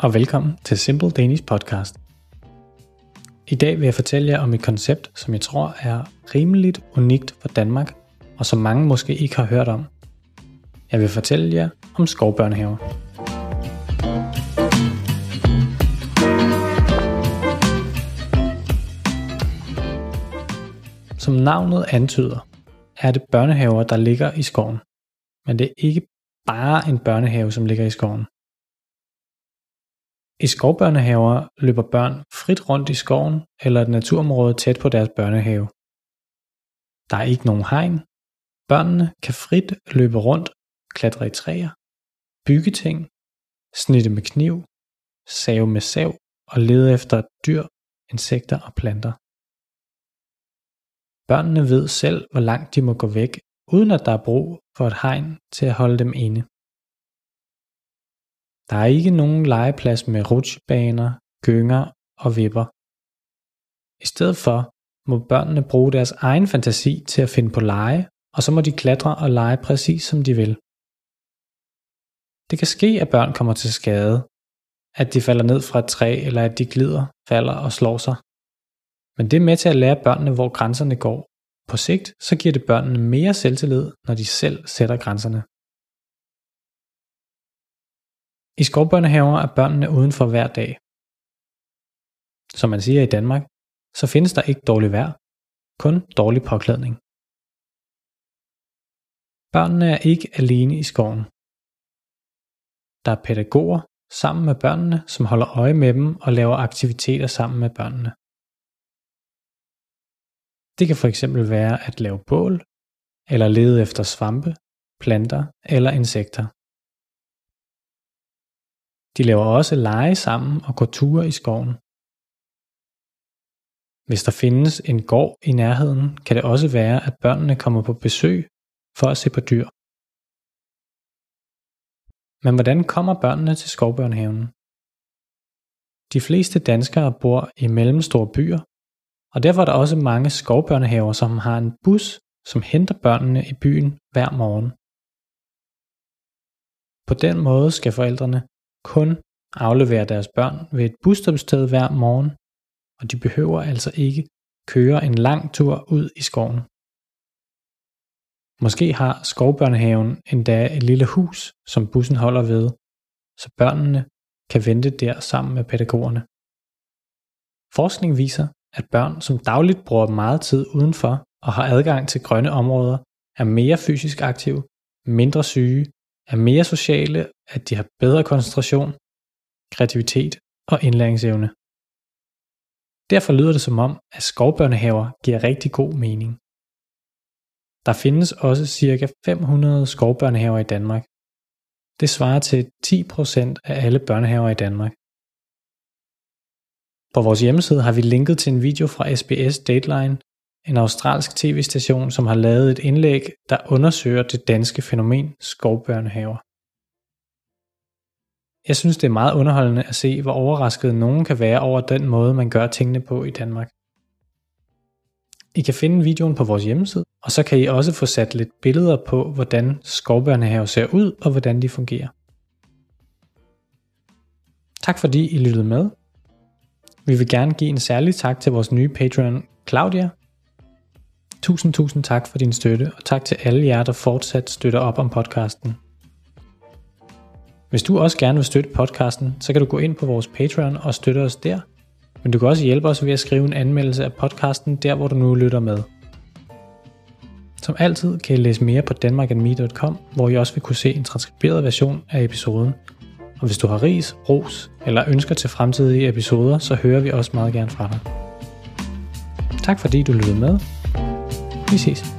og velkommen til Simple Danish Podcast. I dag vil jeg fortælle jer om et koncept, som jeg tror er rimeligt unikt for Danmark, og som mange måske ikke har hørt om. Jeg vil fortælle jer om skovbørnehaver. Som navnet antyder, er det børnehaver, der ligger i skoven. Men det er ikke bare en børnehave, som ligger i skoven. I skovbørnehaver løber børn frit rundt i skoven eller et naturområde tæt på deres børnehave. Der er ikke nogen hegn. Børnene kan frit løbe rundt, klatre i træer, bygge ting, snitte med kniv, save med sav og lede efter dyr, insekter og planter. Børnene ved selv, hvor langt de må gå væk, uden at der er brug for et hegn til at holde dem inde. Der er ikke nogen legeplads med rutsjebaner, gynger og vipper. I stedet for må børnene bruge deres egen fantasi til at finde på lege, og så må de klatre og lege præcis som de vil. Det kan ske, at børn kommer til skade, at de falder ned fra et træ, eller at de glider, falder og slår sig. Men det er med til at lære børnene, hvor grænserne går. På sigt så giver det børnene mere selvtillid, når de selv sætter grænserne. I skovbørnehaver er børnene udenfor hver dag. Som man siger i Danmark, så findes der ikke dårlig vejr, kun dårlig påklædning. Børnene er ikke alene i skoven. Der er pædagoger sammen med børnene, som holder øje med dem og laver aktiviteter sammen med børnene. Det kan for eksempel være at lave bål, eller lede efter svampe, planter eller insekter. De laver også lege sammen og går ture i skoven. Hvis der findes en gård i nærheden, kan det også være, at børnene kommer på besøg for at se på dyr. Men hvordan kommer børnene til skovbørnehaven? De fleste danskere bor i mellemstore byer, og derfor er der også mange skovbørnehaver, som har en bus, som henter børnene i byen hver morgen. På den måde skal forældrene kun aflevere deres børn ved et busstopsted hver morgen, og de behøver altså ikke køre en lang tur ud i skoven. Måske har skovbørnehaven endda et lille hus, som bussen holder ved, så børnene kan vente der sammen med pædagogerne. Forskning viser, at børn, som dagligt bruger meget tid udenfor og har adgang til grønne områder, er mere fysisk aktive, mindre syge er mere sociale, at de har bedre koncentration, kreativitet og indlæringsevne. Derfor lyder det som om, at skovbørnehaver giver rigtig god mening. Der findes også ca. 500 skovbørnehaver i Danmark. Det svarer til 10% af alle børnehaver i Danmark. På vores hjemmeside har vi linket til en video fra SBS Dateline, en australsk tv-station, som har lavet et indlæg, der undersøger det danske fænomen skovbørnehaver. Jeg synes, det er meget underholdende at se, hvor overrasket nogen kan være over den måde, man gør tingene på i Danmark. I kan finde videoen på vores hjemmeside, og så kan I også få sat lidt billeder på, hvordan skovbørnehaver ser ud og hvordan de fungerer. Tak fordi I lyttede med. Vi vil gerne give en særlig tak til vores nye Patreon Claudia, Tusind, tusind tak for din støtte, og tak til alle jer, der fortsat støtter op om podcasten. Hvis du også gerne vil støtte podcasten, så kan du gå ind på vores Patreon og støtte os der. Men du kan også hjælpe os ved at skrive en anmeldelse af podcasten der, hvor du nu lytter med. Som altid kan I læse mere på danmarkandme.com, hvor I også vil kunne se en transkriberet version af episoden. Og hvis du har ris, ros eller ønsker til fremtidige episoder, så hører vi også meget gerne fra dig. Tak fordi du lyttede med. Vi ses.